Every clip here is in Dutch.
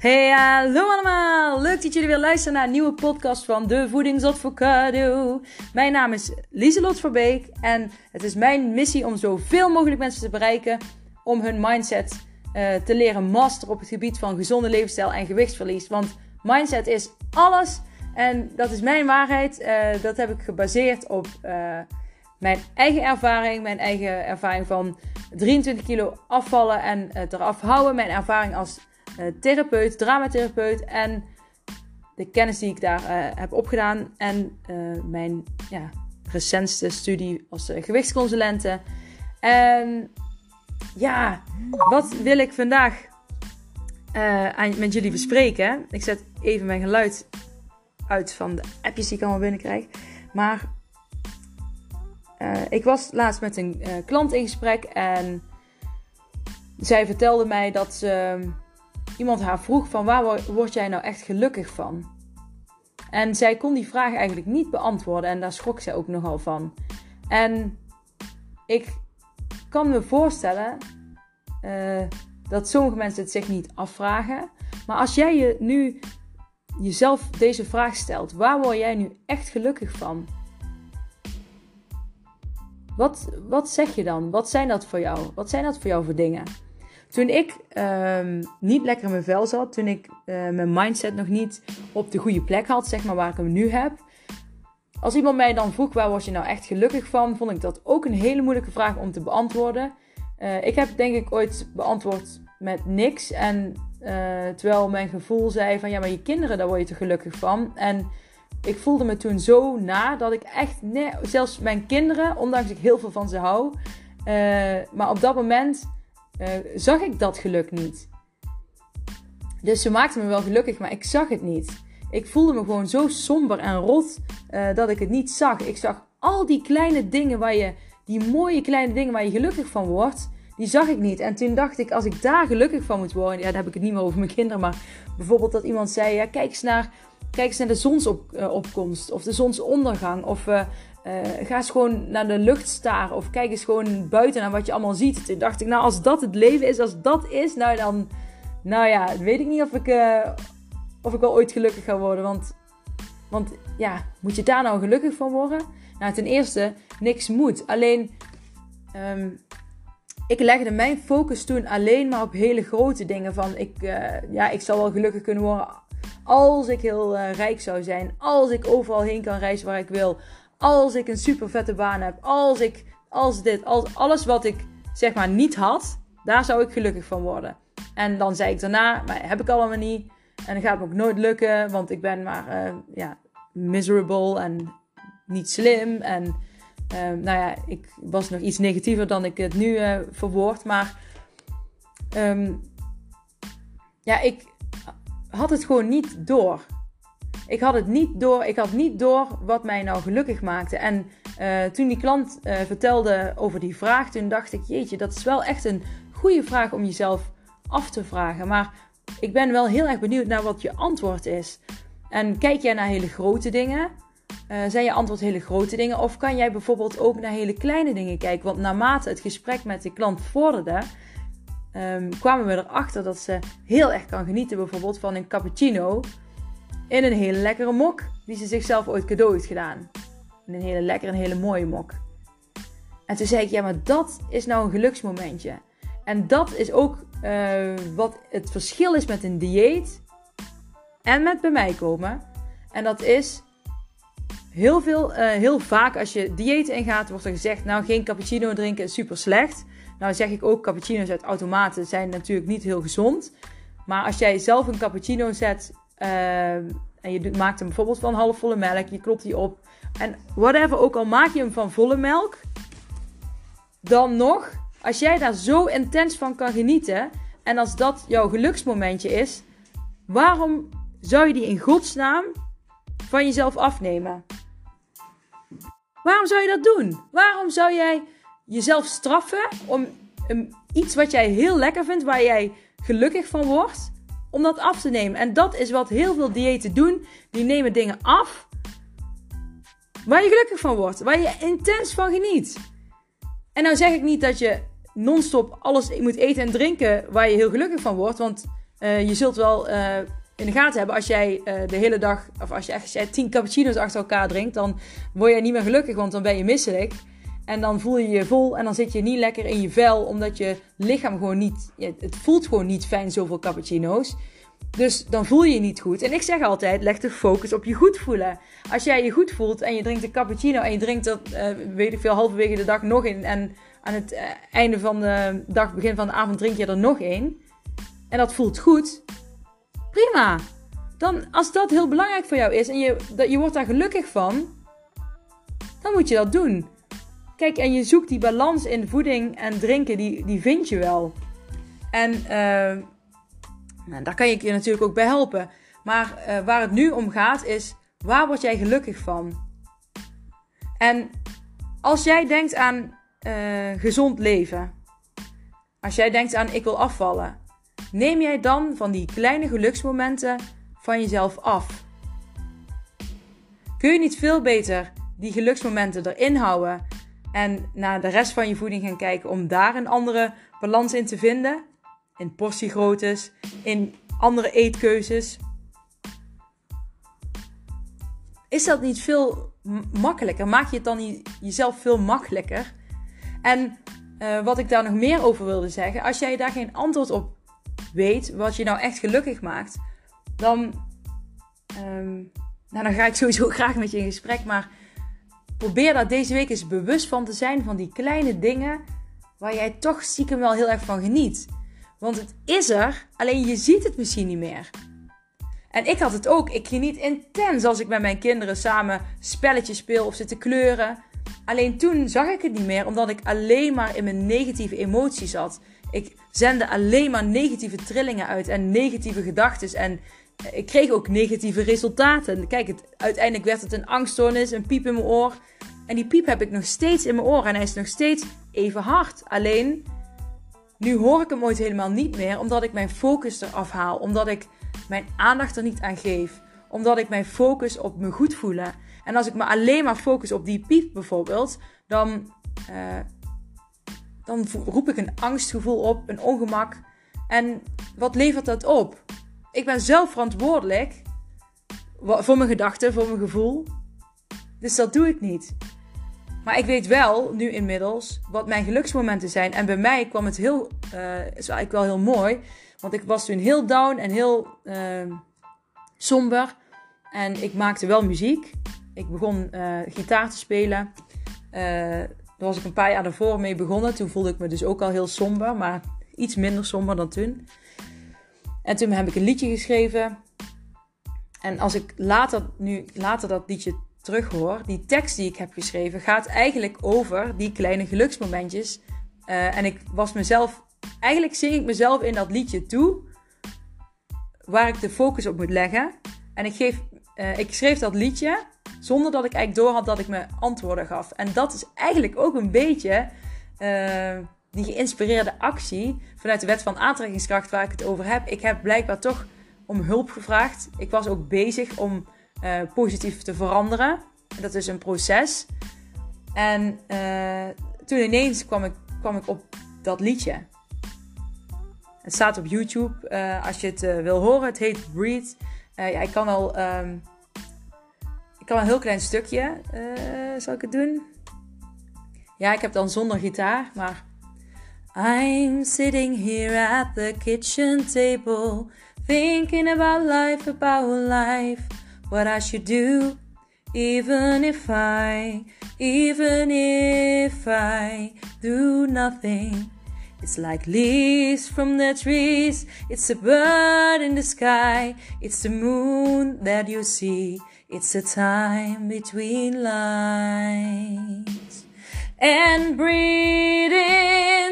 Hey, hallo allemaal! Leuk dat jullie weer luisteren naar een nieuwe podcast van De Voedingsadvocado. Mijn naam is Lieselot Verbeek en het is mijn missie om zoveel mogelijk mensen te bereiken om hun mindset uh, te leren masteren op het gebied van gezonde levensstijl en gewichtsverlies. Want mindset is alles en dat is mijn waarheid. Uh, dat heb ik gebaseerd op uh, mijn eigen ervaring, mijn eigen ervaring van 23 kilo afvallen en eraf houden, mijn ervaring als therapeut, dramatherapeut en de kennis die ik daar uh, heb opgedaan en uh, mijn ja, recentste studie als gewichtsconsulente. En ja, wat wil ik vandaag aan, met jullie bespreken? Ik zet even mijn geluid uit van de appjes die ik allemaal binnenkrijg. Maar ik was laatst met een klant in gesprek en zij vertelde mij dat ze iemand haar vroeg van waar word jij nou echt gelukkig van? En zij kon die vraag eigenlijk niet beantwoorden en daar schrok zij ook nogal van. En ik kan me voorstellen uh, dat sommige mensen het zich niet afvragen. Maar als jij je nu jezelf deze vraag stelt, waar word jij nu echt gelukkig van? Wat, wat zeg je dan? Wat zijn dat voor jou? Wat zijn dat voor jou voor dingen? Toen ik um, niet lekker in mijn vel zat, toen ik uh, mijn mindset nog niet op de goede plek had, zeg maar waar ik hem nu heb. Als iemand mij dan vroeg waar word je nou echt gelukkig van, vond ik dat ook een hele moeilijke vraag om te beantwoorden. Uh, ik heb denk ik ooit beantwoord met niks. En uh, terwijl mijn gevoel zei van ja, maar je kinderen, daar word je toch gelukkig van. En ik voelde me toen zo na dat ik echt, nee, zelfs mijn kinderen, ondanks ik heel veel van ze hou, maar op dat moment uh, zag ik dat geluk niet. Dus ze maakte me wel gelukkig, maar ik zag het niet. Ik voelde me gewoon zo somber en rot uh, dat ik het niet zag. Ik zag al die kleine dingen waar je, die mooie kleine dingen waar je gelukkig van wordt, die zag ik niet. En toen dacht ik, als ik daar gelukkig van moet worden, ja, dan heb ik het niet meer over mijn kinderen, maar bijvoorbeeld dat iemand zei, ja, kijk eens naar, kijk eens naar de zonsopkomst uh, of de zonsondergang of uh, ga eens gewoon naar de lucht staren of kijk eens gewoon buiten naar wat je allemaal ziet. Toen dacht ik, nou als dat het leven is, als dat is, nou dan, nou ja, weet ik niet of ik, uh, of ik wel ooit gelukkig ga worden. Want, want ja, moet je daar nou gelukkig van worden? Nou, ten eerste, niks moet. Alleen, um, ik legde mijn focus toen alleen maar op hele grote dingen. Van, ik, uh, ja, ik zal wel gelukkig kunnen worden als ik heel rijk zou zijn. Als ik overal heen kan reizen waar ik wil als ik een super vette baan heb, als ik, als dit, als alles wat ik zeg maar niet had, daar zou ik gelukkig van worden. En dan zei ik daarna, maar heb ik allemaal niet. En dan gaat me ook nooit lukken, want ik ben maar uh, ja, miserable en niet slim. En uh, nou ja, ik was nog iets negatiever dan ik het nu uh, verwoord. Maar um, ja, ik had het gewoon niet door ik had het niet door. Ik had niet door wat mij nou gelukkig maakte. En uh, toen die klant uh, vertelde over die vraag, toen dacht ik, jeetje, dat is wel echt een goede vraag om jezelf af te vragen. Maar ik ben wel heel erg benieuwd naar wat je antwoord is. En kijk jij naar hele grote dingen? Uh, zijn je antwoord hele grote dingen? Of kan jij bijvoorbeeld ook naar hele kleine dingen kijken? Want naarmate het gesprek met de klant vorderde, um, kwamen we erachter dat ze heel erg kan genieten, bijvoorbeeld van een cappuccino in een hele lekkere mok die ze zichzelf ooit cadeau heeft gedaan. In een hele lekkere, een hele mooie mok. En toen zei ik, ja, maar dat is nou een geluksmomentje. En dat is ook uh, wat het verschil is met een dieet en met bij mij komen. En dat is heel, veel, uh, heel vaak als je dieet ingaat, wordt er gezegd, nou geen cappuccino drinken is super slecht. Nou zeg ik ook, cappuccino's uit automaten zijn natuurlijk niet heel gezond. Maar als jij zelf een cappuccino zet uh, en je maakt hem bijvoorbeeld van halfvolle melk. Je klopt die op. En whatever, ook al maak je hem van volle melk. Dan nog, als jij daar zo intens van kan genieten. En als dat jouw geluksmomentje is. Waarom zou je die in godsnaam van jezelf afnemen? Waarom zou je dat doen? Waarom zou jij jezelf straffen om iets wat jij heel lekker vindt, waar jij gelukkig van wordt, om dat af te nemen. En dat is wat heel veel diëten doen. Die nemen dingen af waar je gelukkig van wordt, waar je intens van geniet. En nou zeg ik niet dat je non-stop alles moet eten en drinken waar je heel gelukkig van wordt, want eh, je zult wel eh, in de gaten hebben als jij eh, de hele dag, of als je echt jij tien cappuccino's achter elkaar drinkt, dan word je niet meer gelukkig, want dan ben je misselijk. En dan voel je je vol en dan zit je niet lekker in je vel, omdat je lichaam gewoon niet, het voelt gewoon niet fijn zoveel cappuccino's. Dus dan voel je je niet goed. En ik zeg altijd, leg de focus op je goed voelen. Als jij je goed voelt en je drinkt een cappuccino en je drinkt dat, uh, weet ik veel, halverwege de dag nog in. En aan het uh, einde van de dag, begin van de avond drink je er nog één. En dat voelt goed. Prima. Dan, als dat heel belangrijk voor jou is en je, dat, je wordt daar gelukkig van, dan moet je dat doen. Kijk, en je zoekt die balans in voeding en drinken, die, die vind je wel. En uh, nou, daar kan je je natuurlijk ook bij helpen. Maar uh, waar het nu om gaat is, waar word jij gelukkig van? En als jij denkt aan uh, gezond leven, als jij denkt aan ik wil afvallen, neem jij dan van die kleine geluksmomenten van jezelf af? Kun je niet veel beter die geluksmomenten erin houden en naar de rest van je voeding gaan kijken om daar een andere balans in te vinden? In portiegroottes, in andere eetkeuzes. Is dat niet veel makkelijker? Maak je het dan niet jezelf veel makkelijker? En uh, wat ik daar nog meer over wilde zeggen, als jij daar geen antwoord op weet, wat je nou echt gelukkig maakt, dan, um, nou, dan ga ik sowieso graag met je in gesprek. Maar probeer daar deze week eens bewust van te zijn van die kleine dingen waar jij toch stiekem wel heel erg van geniet. Want het is er, alleen je ziet het misschien niet meer. En ik had het ook. Ik geniet intens als ik met mijn kinderen samen spelletjes speel of zit te kleuren. Alleen toen zag ik het niet meer, omdat ik alleen maar in mijn negatieve emoties zat. Ik zende alleen maar negatieve trillingen uit en negatieve gedachten. En ik kreeg ook negatieve resultaten. Kijk, uiteindelijk werd het een angststoornis, een piep in mijn oor. En die piep heb ik nog steeds in mijn oor en hij is nog steeds even hard. Alleen nu hoor ik hem ooit helemaal niet meer, omdat ik mijn focus eraf haal. Omdat ik mijn aandacht er niet aan geef. Omdat ik mijn focus op me goed voelen. En als ik me alleen maar focus op die piep bijvoorbeeld, dan, uh, dan roep ik een angstgevoel op, een ongemak. En wat levert dat op? Ik ben zelf verantwoordelijk voor mijn gedachten, voor mijn gevoel. Dus dat doe ik niet. Maar ik weet wel, nu inmiddels, wat mijn geluksmomenten zijn. En bij mij kwam het heel, uh, is eigenlijk wel heel mooi. Want ik was toen heel down en heel uh, somber. En ik maakte wel muziek. Ik begon uh, gitaar te spelen. daar was ik een paar jaar daarvoor mee begonnen. Toen voelde ik me dus ook al heel somber. Maar iets minder somber dan toen. En toen heb ik een liedje geschreven. En als ik later, nu, later dat liedje terughoor, die tekst die ik heb geschreven, gaat eigenlijk over die kleine geluksmomentjes. Uh, en ik was mezelf, eigenlijk zing ik mezelf in dat liedje toe, waar ik de focus op moet leggen. En ik, geef, uh, ik schreef dat liedje zonder dat ik eigenlijk door had dat ik me antwoorden gaf. En dat is eigenlijk ook een beetje uh, die geïnspireerde actie vanuit de wet van aantrekkingskracht waar ik het over heb. Ik heb blijkbaar toch om hulp gevraagd. Ik was ook bezig om uh, positief te veranderen. Dat is een proces. En uh, toen ineens kwam ik, kwam ik op dat liedje. Het staat op YouTube uh, als je het wil horen. Het heet Breathe. ja, ik kan al. Um, ik kan een heel klein stukje. zal ik het doen? Ja, ik heb dan zonder gitaar, maar. I'm sitting here at the kitchen table, thinking about life, about life. what I should do. Even if I, even if I do nothing, it's like leaves from the trees. It's a bird in the sky. It's the moon that you see. It's the time between lines. And breathe in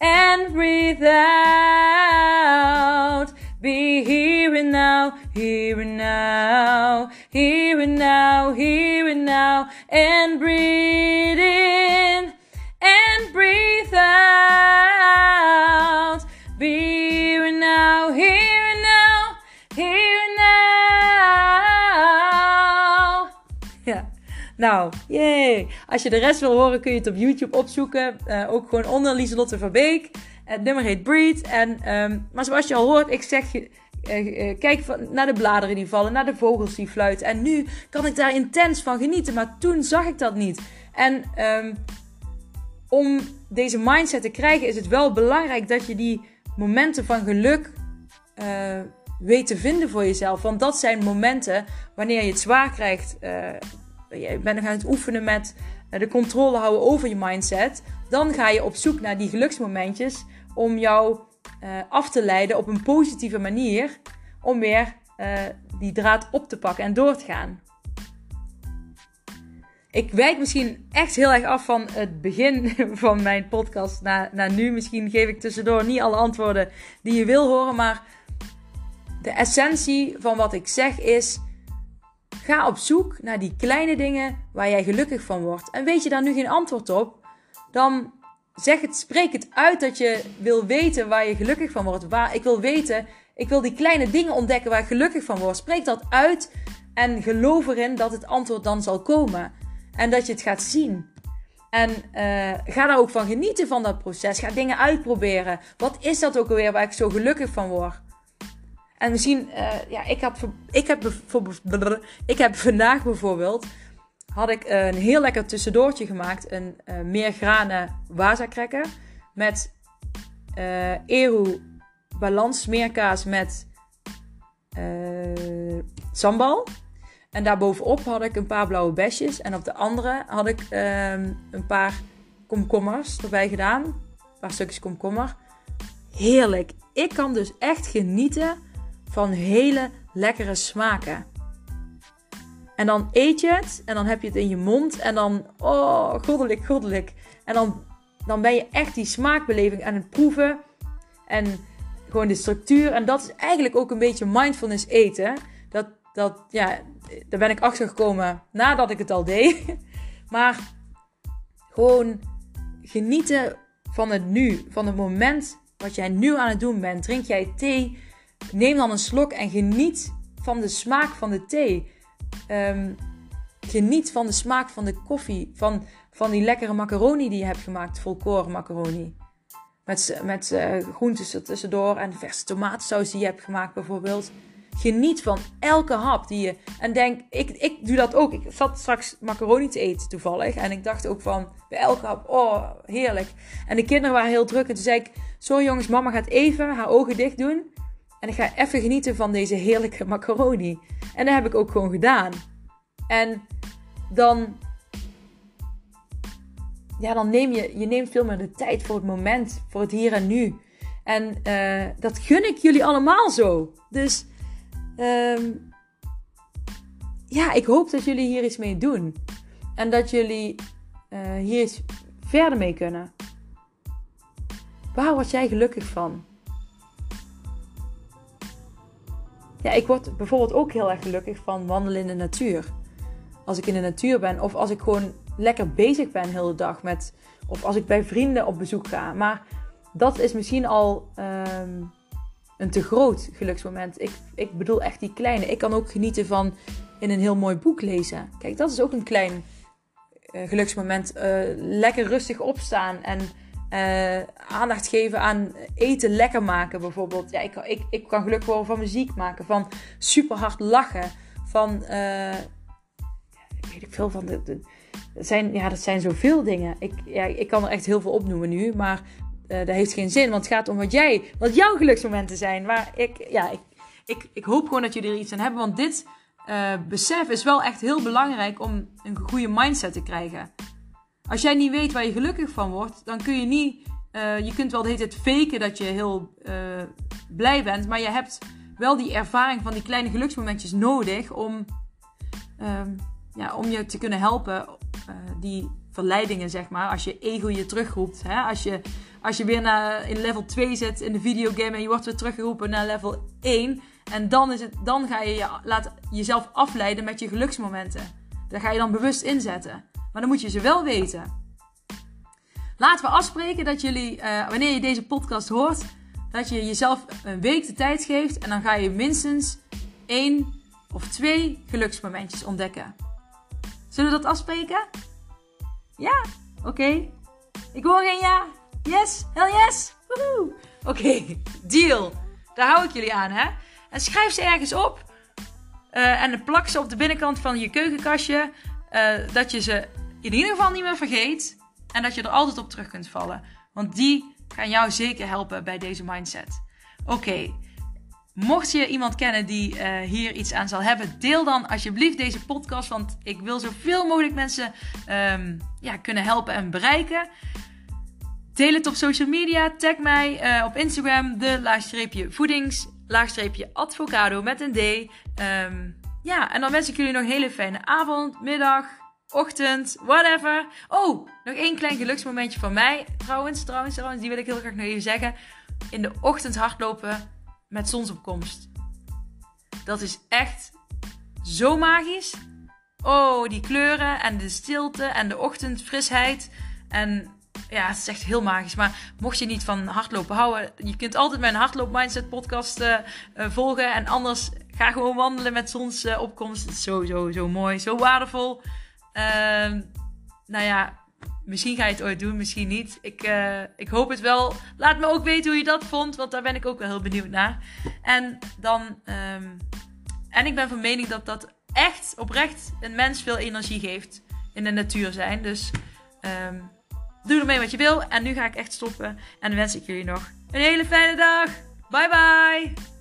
and breathe out. Be here and now, here and now, here and now, here and now, and breathe in and breathe out. Nou, yay. Als je de rest wil horen, kun je het op YouTube opzoeken. Uh, ook gewoon onder Lieselotte Verbeek. Het nummer heet Breed. En, um, maar zoals je al hoort, ik zeg je... Uh, uh, kijk naar de bladeren die vallen, naar de vogels die fluiten. En nu kan ik daar intens van genieten. Maar toen zag ik dat niet. En um, om deze mindset te krijgen, is het wel belangrijk dat je die momenten van geluk weet te vinden voor jezelf. Want dat zijn momenten wanneer je het zwaar krijgt. Je bent nog aan het oefenen met uh, de controle houden over je mindset. Dan ga je op zoek naar die geluksmomentjes om jou af te leiden op een positieve manier. Om weer die draad op te pakken en door te gaan. Ik wijk misschien echt heel erg af van het begin van mijn podcast naar, naar nu. Misschien geef ik tussendoor niet alle antwoorden die je wil horen. Maar de essentie van wat ik zeg is: ga op zoek naar die kleine dingen waar jij gelukkig van wordt. En weet je daar nu geen antwoord op, dan zeg het, spreek het uit dat je wil weten waar je gelukkig van wordt. Waar ik wil weten, ik wil die kleine dingen ontdekken waar ik gelukkig van word. Spreek dat uit en geloof erin dat het antwoord dan zal komen. En dat je het gaat zien. En uh, ga daar ook van genieten van dat proces. Ga dingen uitproberen. Wat is dat ook alweer waar ik zo gelukkig van word? En misschien, uh, ja, ik heb, ik, heb ik heb vandaag bijvoorbeeld, had ik een heel lekker tussendoortje gemaakt. Een uh, meergranen waza met uh, Eru balans smeerkaas met sambal. En daarbovenop had ik een paar blauwe besjes. En op de andere had ik um, een paar komkommers erbij gedaan. Een paar stukjes komkommer. Heerlijk. Ik kan dus echt genieten van hele lekkere smaken. En dan eet je het en dan heb je het in je mond. En dan, oh, goddelijk, goddelijk. En dan, dan ben je echt die smaakbeleving aan het proeven. En gewoon de structuur. En dat is eigenlijk ook een beetje mindfulness eten. Dat, dat ja, daar ben ik achter gekomen nadat ik het al deed. Maar gewoon genieten van het nu, van het moment wat jij nu aan het doen bent. Drink jij thee, neem dan een slok en geniet van de smaak van de thee. Um, geniet van de smaak van de koffie, van, van die lekkere macaroni die je hebt gemaakt, volkoren macaroni. Met, met uh, groentes er tussendoor en verse tomatensaus die je hebt gemaakt bijvoorbeeld. Geniet van elke hap die je. En denk, ik, ik doe dat ook. Ik zat straks macaroni te eten toevallig. En ik dacht ook van, bij elke hap, oh, heerlijk. En de kinderen waren heel druk. En toen zei ik, sorry jongens, mama gaat even haar ogen dicht doen. En ik ga even genieten van deze heerlijke macaroni. En dat heb ik ook gewoon gedaan. En dan. Ja, dan neem je, je neemt veel meer de tijd voor het moment, voor het hier en nu. En uh, dat gun ik jullie allemaal zo. Dus Um, ja, ik hoop dat jullie hier iets mee doen. En dat jullie uh, hier iets verder mee kunnen. Waar word jij gelukkig van? Ja, ik word bijvoorbeeld ook heel erg gelukkig van wandelen in de natuur. Als ik in de natuur ben of als ik gewoon lekker bezig ben de hele dag met. Of als ik bij vrienden op bezoek ga. Maar dat is misschien al um, een te groot geluksmoment. Ik, ik bedoel echt die kleine. Ik kan ook genieten van in een heel mooi boek lezen. Kijk, dat is ook een klein uh, geluksmoment. Uh, lekker rustig opstaan en uh, aandacht geven aan eten lekker maken bijvoorbeeld. Ja, ik, ik, ik kan gelukkig worden van muziek maken, van super hard lachen, van weet ik veel van de, zijn, ja, dat zijn zoveel dingen. Ik, ja, ik kan er echt heel veel opnoemen nu. Maar uh, dat heeft geen zin. Want het gaat om wat jij, wat jouw geluksmomenten zijn. Waar ik, ja, ik, ik, ik hoop gewoon dat jullie er iets aan hebben. Want dit besef is wel echt heel belangrijk om een goede mindset te krijgen. Als jij niet weet waar je gelukkig van wordt, dan kun je niet. Uh, je kunt wel de hele tijd faken dat je heel blij bent. Maar je hebt wel die ervaring van die kleine geluksmomentjes nodig om, ehm, ja, om je te kunnen helpen. die verleidingen, zeg maar. Als je ego je terugroept. Hè? Als je als je weer naar, in level 2 zit in de videogame en je wordt weer teruggeroepen naar level 1. En dan, is het, dan ga je, je laat jezelf afleiden met je geluksmomenten. Daar ga je dan bewust inzetten. Maar dan moet je ze wel weten. Laten we afspreken dat jullie, uh, wanneer je deze podcast hoort, dat je jezelf een week de tijd geeft. En dan ga je minstens één of twee geluksmomentjes ontdekken. Zullen we dat afspreken? Ja? Oké. Ik hoor geen ja. Yes. Hell yes. Oké, deal. Daar hou ik jullie aan, hè? En schrijf ze ergens op. Uh, en plak ze op de binnenkant van je keukenkastje. Uh, dat je ze in ieder geval niet meer vergeet. En dat je er altijd op terug kunt vallen. Want die gaan jou zeker helpen bij deze mindset. Oké. Mocht je iemand kennen die uh, hier iets aan zal hebben, deel dan alsjeblieft deze podcast. Want ik wil zoveel mogelijk mensen um, ja, kunnen helpen en bereiken. Deel het op social media. Tag mij uh, op Instagram, de laagstreepje voedings, laagstreepje advocado met een D. Um, ja, en dan wens ik jullie nog een hele fijne avond, middag, ochtend, whatever. Oh, nog één klein geluksmomentje van mij. Trouwens, trouwens, trouwens, die wil ik heel graag nog even zeggen. In de ochtend hardlopen met zonsopkomst. Dat is echt zo magisch. Oh, die kleuren en de stilte en de ochtendfrisheid. En ja, het is echt heel magisch. Maar mocht je niet van hardlopen houden, je kunt altijd mijn hardloop mindset podcast uh, uh, volgen. En anders ga gewoon wandelen met zonsopkomst. is zo, zo, zo mooi, zo waardevol. Uh, nou ja, misschien ga je het ooit doen, misschien niet. Ik, uh, ik hoop het wel. Laat me ook weten hoe je dat vond, want daar ben ik ook wel heel benieuwd naar. En dan, um, en ik ben van mening dat dat echt oprecht een mens veel energie geeft in de natuur zijn. Dus um, doe ermee wat je wil. En nu ga ik echt stoppen. En dan wens ik jullie nog een hele fijne dag. Bye bye.